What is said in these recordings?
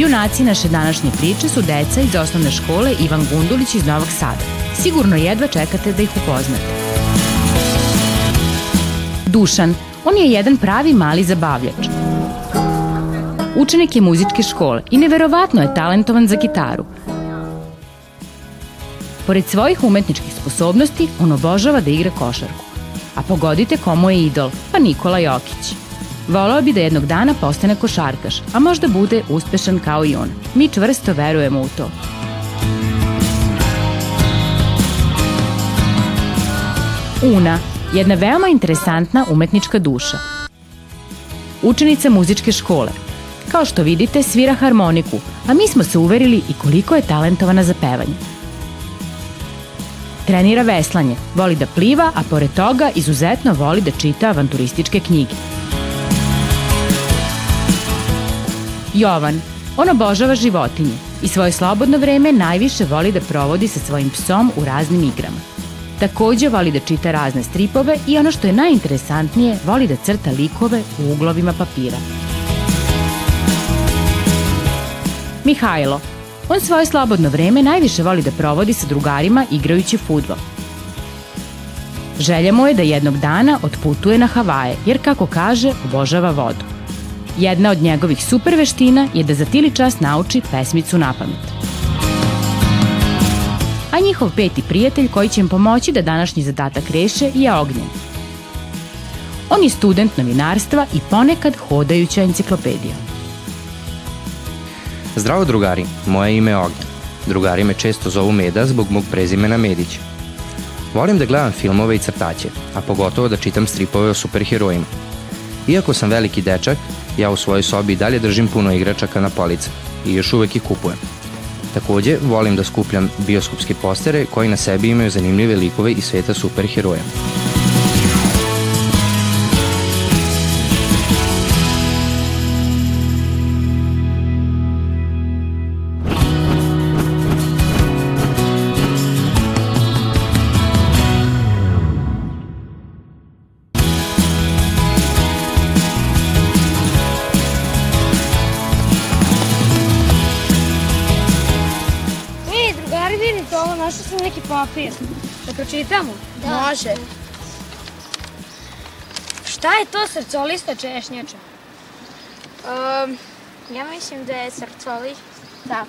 Junaci naše današnje priče su deca iz osnovne škole Ivan Gundulić iz Novog Sada. Sigurno jedva čekate da ih upoznate. Dušan, on je jedan pravi mali zabavljač. Učenik je muzičke škole i neverovatno je talentovan za gitaru. Pored svojih umetničkih sposobnosti, on obožava da igra košarku. A pogodite komu je idol, pa Nikola Jokić. Volao bi da jednog dana postane košarkaš, a možda bude uspešan kao i on. Mi čvrsto verujemo u to. Una, jedna veoma interesantna umetnička duša. Učenica muzičke škole. Kao što vidite, svira harmoniku, a mi smo se uverili i koliko je talentovana za pevanje. Trenira veslanje, voli da pliva, a pored toga izuzetno voli da čita avanturističke knjige. Jovan, on obožava životinje i svoje slobodno vreme najviše voli da provodi sa svojim psom u raznim igrama. Takođe voli da čita razne stripove i ono što je najinteresantnije, voli da crta likove u uglovima papira. Mihajlo, on svoje slobodno vreme najviše voli da provodi sa drugarima igrajući futbol. Želja mu je da jednog dana otputuje na Havaje, jer kako kaže, obožava vodu. Jedna od njegovih super veština je da za tili čas nauči pesmicu na pamet. A njihov peti prijatelj koji će im pomoći da današnji zadatak reše je Ognjen. On je student novinarstva i ponekad hodajuća enciklopedija. Zdravo drugari, moje ime je Ognjen. Drugari me često zovu Meda zbog mog prezimena Medić. Volim da gledam filmove i crtaće, a pogotovo da čitam stripove o superherojima. Iako sam veliki dečak, ja u svojoj sobi dalje držim puno igračaka na police i još uvek ih kupujem. Takođe, volim da skupljam bioskopske postere koji na sebi imaju zanimljive likove iz sveta superheroja. Sam neki papir. Da pročitamo? Da. Može. Šta je to srcolista češnjača? Um, ja mislim da je srcolista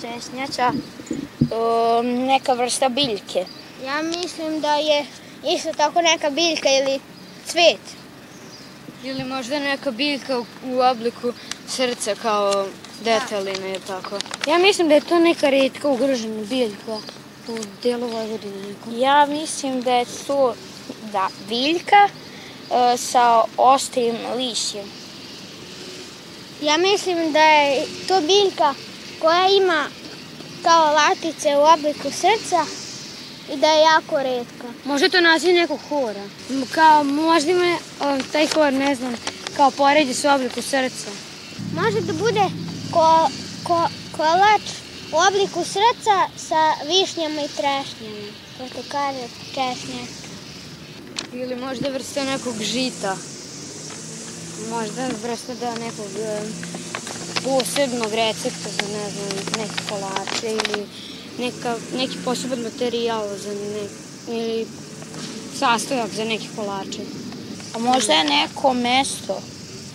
češnjača um, neka vrsta biljke. Ja mislim da je isto tako neka biljka ili cvet. Ili možda neka biljka u, u obliku srca kao detelina je tako. Ja mislim da je to neka redka ugrožena biljka u delu Vojvodine. Neko. Ja mislim da je to da, biljka uh, sa oštrim lišjem. Ja mislim da je to biljka koja ima kao latice u obliku srca i da je jako redka. Možda to naziv nekog hora. Kao, možda ima taj hor, ne znam, kao poređe s obliku srca. Može da bude ko, ko, kolač u obliku srca sa višnjama i trešnjama. Kako kaže češnjak. Ili možda vrsta nekog žita. Možda vrsta da nekog e, posebnog recepta za, ne znam, neke kolače ili neka, neki poseban materijal za ne, ili sastojak za neke kolače. A možda je neko mesto.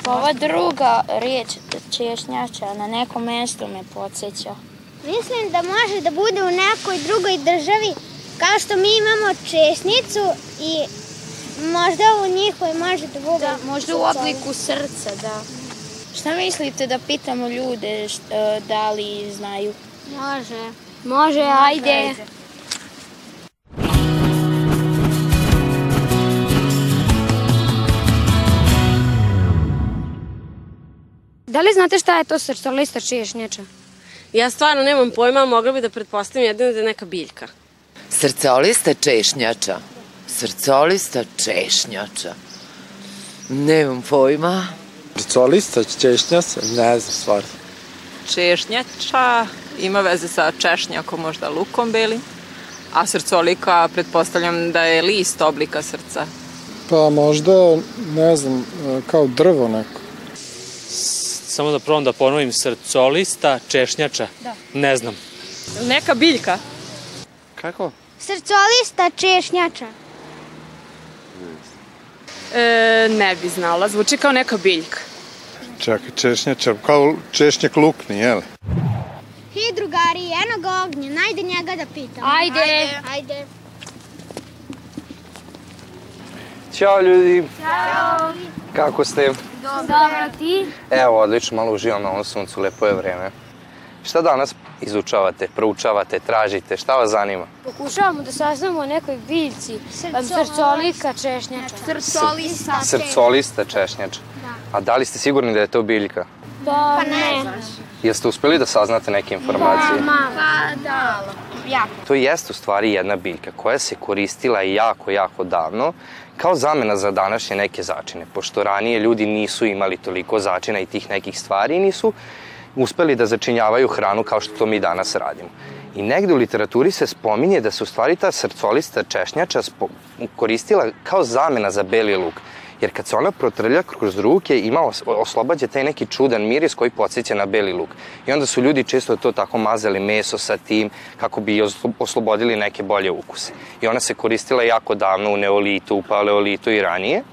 Ova druga riječ češnjača na neko mesto me podsjeća. Mislim da može da bude u nekoj drugoj državi kao što mi imamo česnicu i možda u njihovoj može da bude. Da, možda u obliku srca, da. Šta mislite da pitamo ljude št, e, da li znaju? Može. Može, ajde. Da li znate šta je to srcolista češnjača? Ja stvarno nemam pojma, mogla bi da pretpostavim jedino da je neka biljka. Srcolista češnjača. Srcolista češnjača. Nemam pojma. Srcolista češnjača? Ne znam, stvarno. Češnjača ima veze sa češnjakom, možda lukom belim. A srcolika, pretpostavljam da je list oblika srca. Pa možda, ne znam, kao drvo neko. Samo da probam da ponovim, srcolista češnjača. Da. Ne znam. Neka biljka. Kako? Srcolista češnjača. E, ne bi znala, zvuči kao neka biljka. Čekaj, češnjača, kao češnjak lukni, jel? Hi, drugari, jednog ognja, najde njega da pitam. Ajde. Ajde. Ajde. Ćao ljudi. Ćao. Kako ste? Dobro, ti? Evo, odlično, malo uživam na ovom suncu, lepo je vreme. Šta danas izučavate, proučavate, tražite, šta vas zanima? Pokušavamo da saznamo o nekoj biljci. Srcolika češnjača. Srcolista. Srcolista češnjača. Da. A da li ste sigurni da je to biljka? Pa, Pa ne. Jeste uspeli da saznate neke informacije? Pa da. Jako. To jeste u stvari jedna biljka koja se koristila jako, jako davno kao zamena za današnje neke začine, pošto ranije ljudi nisu imali toliko začina i tih nekih stvari i nisu uspeli da začinjavaju hranu kao što to mi danas radimo. I negde u literaturi se spominje da se u stvari ta srcolista češnjača koristila kao zamena za beli luk. Jer kad se ona protrlja kroz ruke, ima oslobađa taj neki čudan miris koji podsjeća na beli luk. I onda su ljudi često to tako mazali meso sa tim kako bi oslobodili neke bolje ukuse. I ona se koristila jako davno u neolitu, u paleolitu i ranije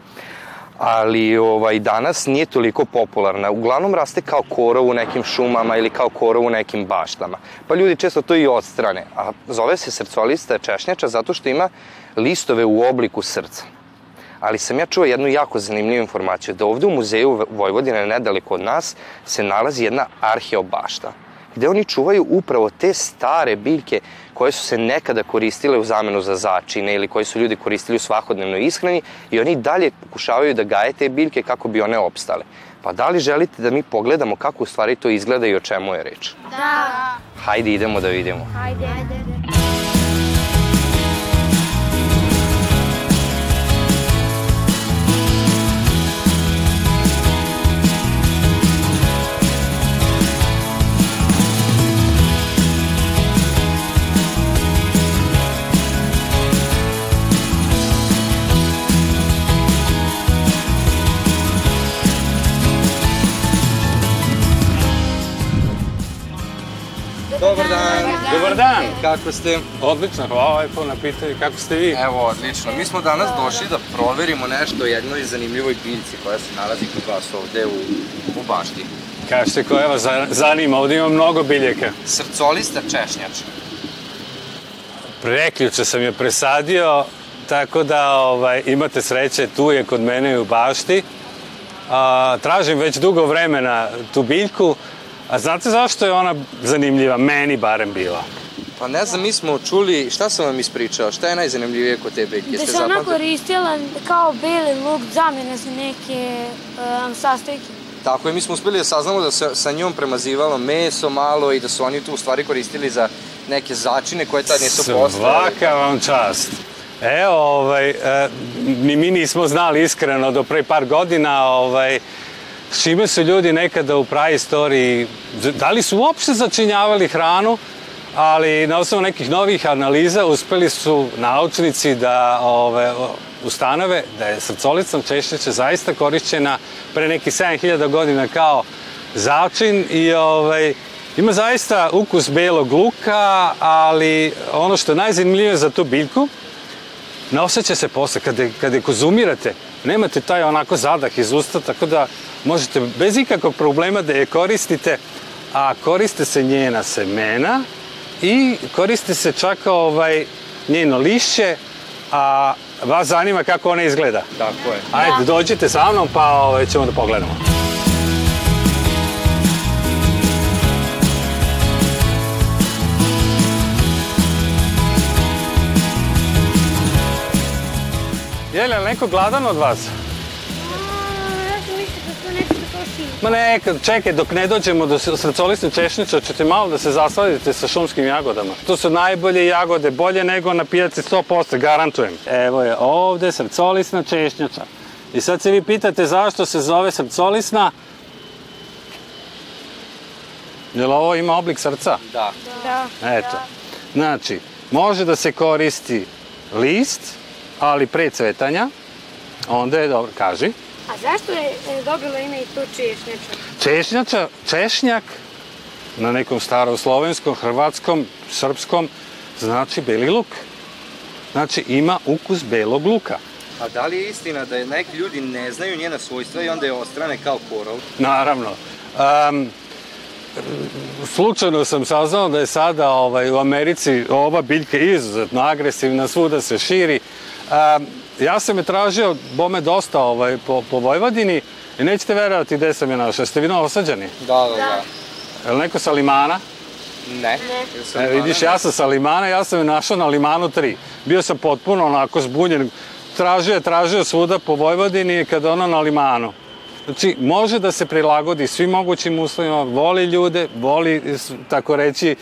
ali ovaj, danas nije toliko popularna. Uglavnom raste kao korov u nekim šumama ili kao korov u nekim baštama. Pa ljudi često to i odstrane. A zove se srcolista češnjača zato što ima listove u obliku srca. Ali sam ja čuo jednu jako zanimljivu informaciju, da ovde u muzeju Vojvodine, nedaleko od nas, se nalazi jedna arheobašta gde oni čuvaju upravo te stare biljke koje su se nekada koristile u zamenu za začine ili koje su ljudi koristili u svakodnevnoj ishrani i oni dalje pokušavaju da gaje te biljke kako bi one opstale. Pa da li želite da mi pogledamo kako u stvari to izgleda i o čemu je reč? Da. Hajde idemo da vidimo. Ajde. Ajde. Dobar dan. Kako ste? Odlično, hvala lepo na pitanju. Kako ste vi? Evo, odlično. Mi smo danas došli da proverimo nešto o jednoj zanimljivoj biljci koja se nalazi kod vas ovde u, u bašti. Kažete koja vas zanima, ovde ima mnogo biljaka. Srcolista češnjača. Preključe sam je presadio, tako da ovaj, imate sreće, tu je kod mene u bašti. A, tražim već dugo vremena tu biljku, A znate zašto je ona zanimljiva? Meni barem bila. Pa ne znam, mi smo čuli, šta sam vam ispričao, šta je najzanimljivije kod te biljke? Da se ona koristila kao beli luk, zamjena za neke um, sastojke. Tako je, mi smo uspeli da saznamo da se sa njom premazivalo meso malo i da su oni tu u stvari koristili za neke začine koje tad nisu postojale. Svaka vam čast. Evo, ovaj, ni mi nismo znali iskreno do pre par godina, ovaj, s čime su ljudi nekada u praistoriji, da li su uopšte začinjavali hranu, ali na osnovu nekih novih analiza uspeli su naučnici da ove, ustanove da je srcolicom češnjača zaista korišćena pre neki 7000 godina kao začin i ovaj, ima zaista ukus belog luka, ali ono što je najzanimljivije za tu biljku, ne osjeća se posle. Kada, kada je konzumirate, nemate taj onako zadah iz usta, tako da možete bez ikakvog problema da je koristite, a koriste se njena semena i koriste se čak ovaj, njeno lišće, a vas zanima kako ona izgleda. Tako je. Ajde, dođite sa mnom pa ovaj, ćemo da pogledamo. Je li neko gladan od vas? Ma neka, čekaj, dok ne dođemo do srcolisne češnjice, ćete malo da se zasladite sa šumskim jagodama. To su najbolje jagode, bolje nego na pijaci 100%, garantujem. Evo je ovde srcolisna češnjača. I sad se vi pitate zašto se zove srcolisna. Jel ovo ima oblik srca? Da. Da. Eto. Znači, može da se koristi list, ali pre cvetanja, onda je dobro, kaži. A zašto je e, dobila ime i to češnjača? Češnjača, češnjak, na nekom staroslovenskom, hrvatskom, srpskom, znači beli luk. Znači ima ukus belog luka. A da li je istina da neki ljudi ne znaju njena svojstva i onda je ostrane kao korov? Naravno. Um, slučajno sam saznao da je sada ovaj, u Americi ova biljka izuzetno agresivna, svuda se širi. Um, ja sam je tražio, bome dosta ovaj, po, po Vojvodini i nećete verovati gde sam je našao. Jeste vi osađeni? Da, da, da. Je li neko sa limana? Ne. E, vidiš, ja sam sa limana, ja sam je našao na limanu 3. Bio sam potpuno onako zbunjen. Tražio je, tražio svuda po Vojvodini kad ono na limanu. Znači, može da se prilagodi svim mogućim uslovima, voli ljude, voli, tako reći,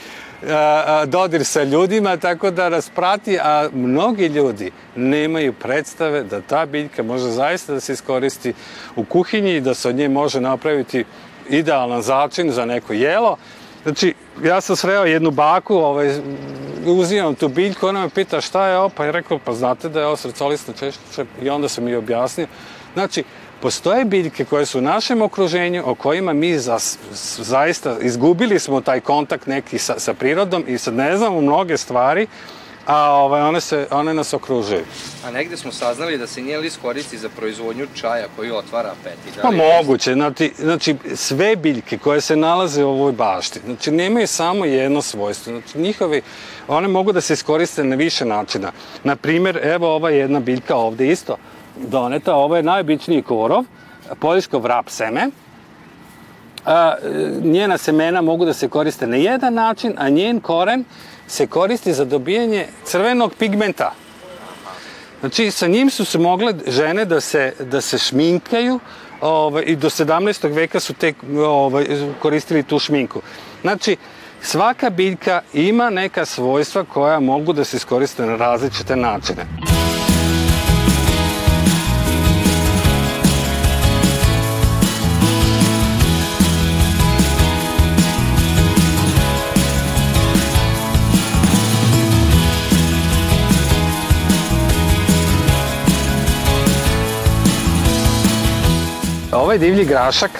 dodir sa ljudima, tako da nas prati, a mnogi ljudi nemaju predstave da ta biljka može zaista da se iskoristi u kuhinji i da se od nje može napraviti idealan začin za neko jelo. Znači, ja sam sreo jednu baku, ovaj, uzimam tu biljku, ona me pita šta je ovo, pa je rekao, pa znate da je ovo srcolisna češća i onda sam mi objasnio. Znači, postoje biljke koje su u našem okruženju, o kojima mi za, zaista izgubili smo taj kontakt neki sa, sa prirodom i sad ne znamo mnoge stvari, a ovaj, one, se, one nas okružuju. A negde smo saznali da se njen list koristi za proizvodnju čaja koji otvara apeti. Da pa moguće, znači, znači sve biljke koje se nalaze u ovoj bašti, znači nemaju samo jedno svojstvo, znači njihovi, one mogu da se iskoriste na više načina. Na primer, evo ova jedna biljka ovde isto, doneta, ovo je najobičniji korov, poljsko vrap seme, a, njena semena mogu da se koriste na jedan način, a njen koren se koristi za dobijanje crvenog pigmenta. Znači, sa njim su se mogle žene da se, da se šminkaju ovaj, i do 17. veka su tek ovaj, koristili tu šminku. Znači, svaka biljka ima neka svojstva koja mogu da se iskoriste na različite načine. Ovaj divlji grašak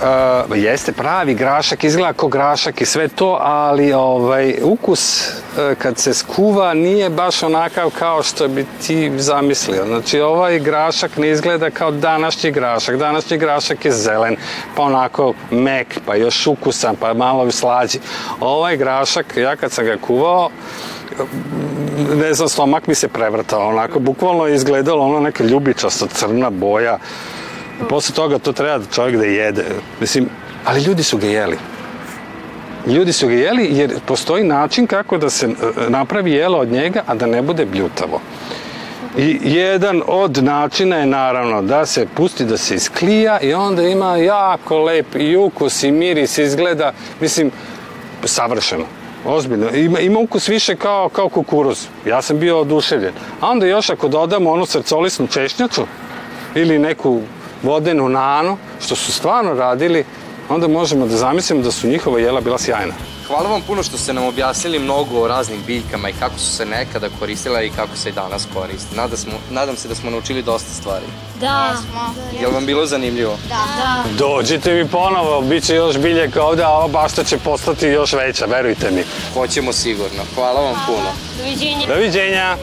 Uh, jeste pravi grašak, izgleda kao grašak i sve to, ali ovaj, ukus uh, kad se skuva nije baš onakav kao što bi ti zamislio. Znači ovaj grašak ne izgleda kao današnji grašak. Današnji grašak je zelen, pa onako mek, pa još ukusan, pa malo slađi. Ovaj grašak, ja kad sam ga kuvao, ne znam, stomak mi se prevrtao, onako, bukvalno je izgledalo ono neka ljubičasta crna boja. I posle toga to treba da čovjek da jede. Mislim, ali ljudi su ga jeli. Ljudi su ga jeli jer postoji način kako da se e, napravi jelo od njega, a da ne bude bljutavo. I jedan od načina je naravno da se pusti da se isklija i onda ima jako lep i ukus i miris izgleda, mislim, savršeno. Ozbiljno. Ima, ima ukus više kao, kao kukuruz. Ja sam bio oduševljen. A onda još ako dodamo onu srcolisnu češnjaču ili neku vodenu nanu, što su stvarno radili, onda možemo da zamislimo da su njihova jela bila sjajna. Hvala vam puno što ste nam objasnili mnogo o raznim biljkama i kako su se nekada koristila i kako se i danas koriste. Nadam, smo, nadam se da smo naučili dosta stvari. Da. Je li vam bilo zanimljivo? Da. da. Dođite mi ponovo, bit će još biljaka ovde, a ova bašta će postati još veća, verujte mi. Hoćemo sigurno. Hvala vam puno. Doviđenja. Doviđenja.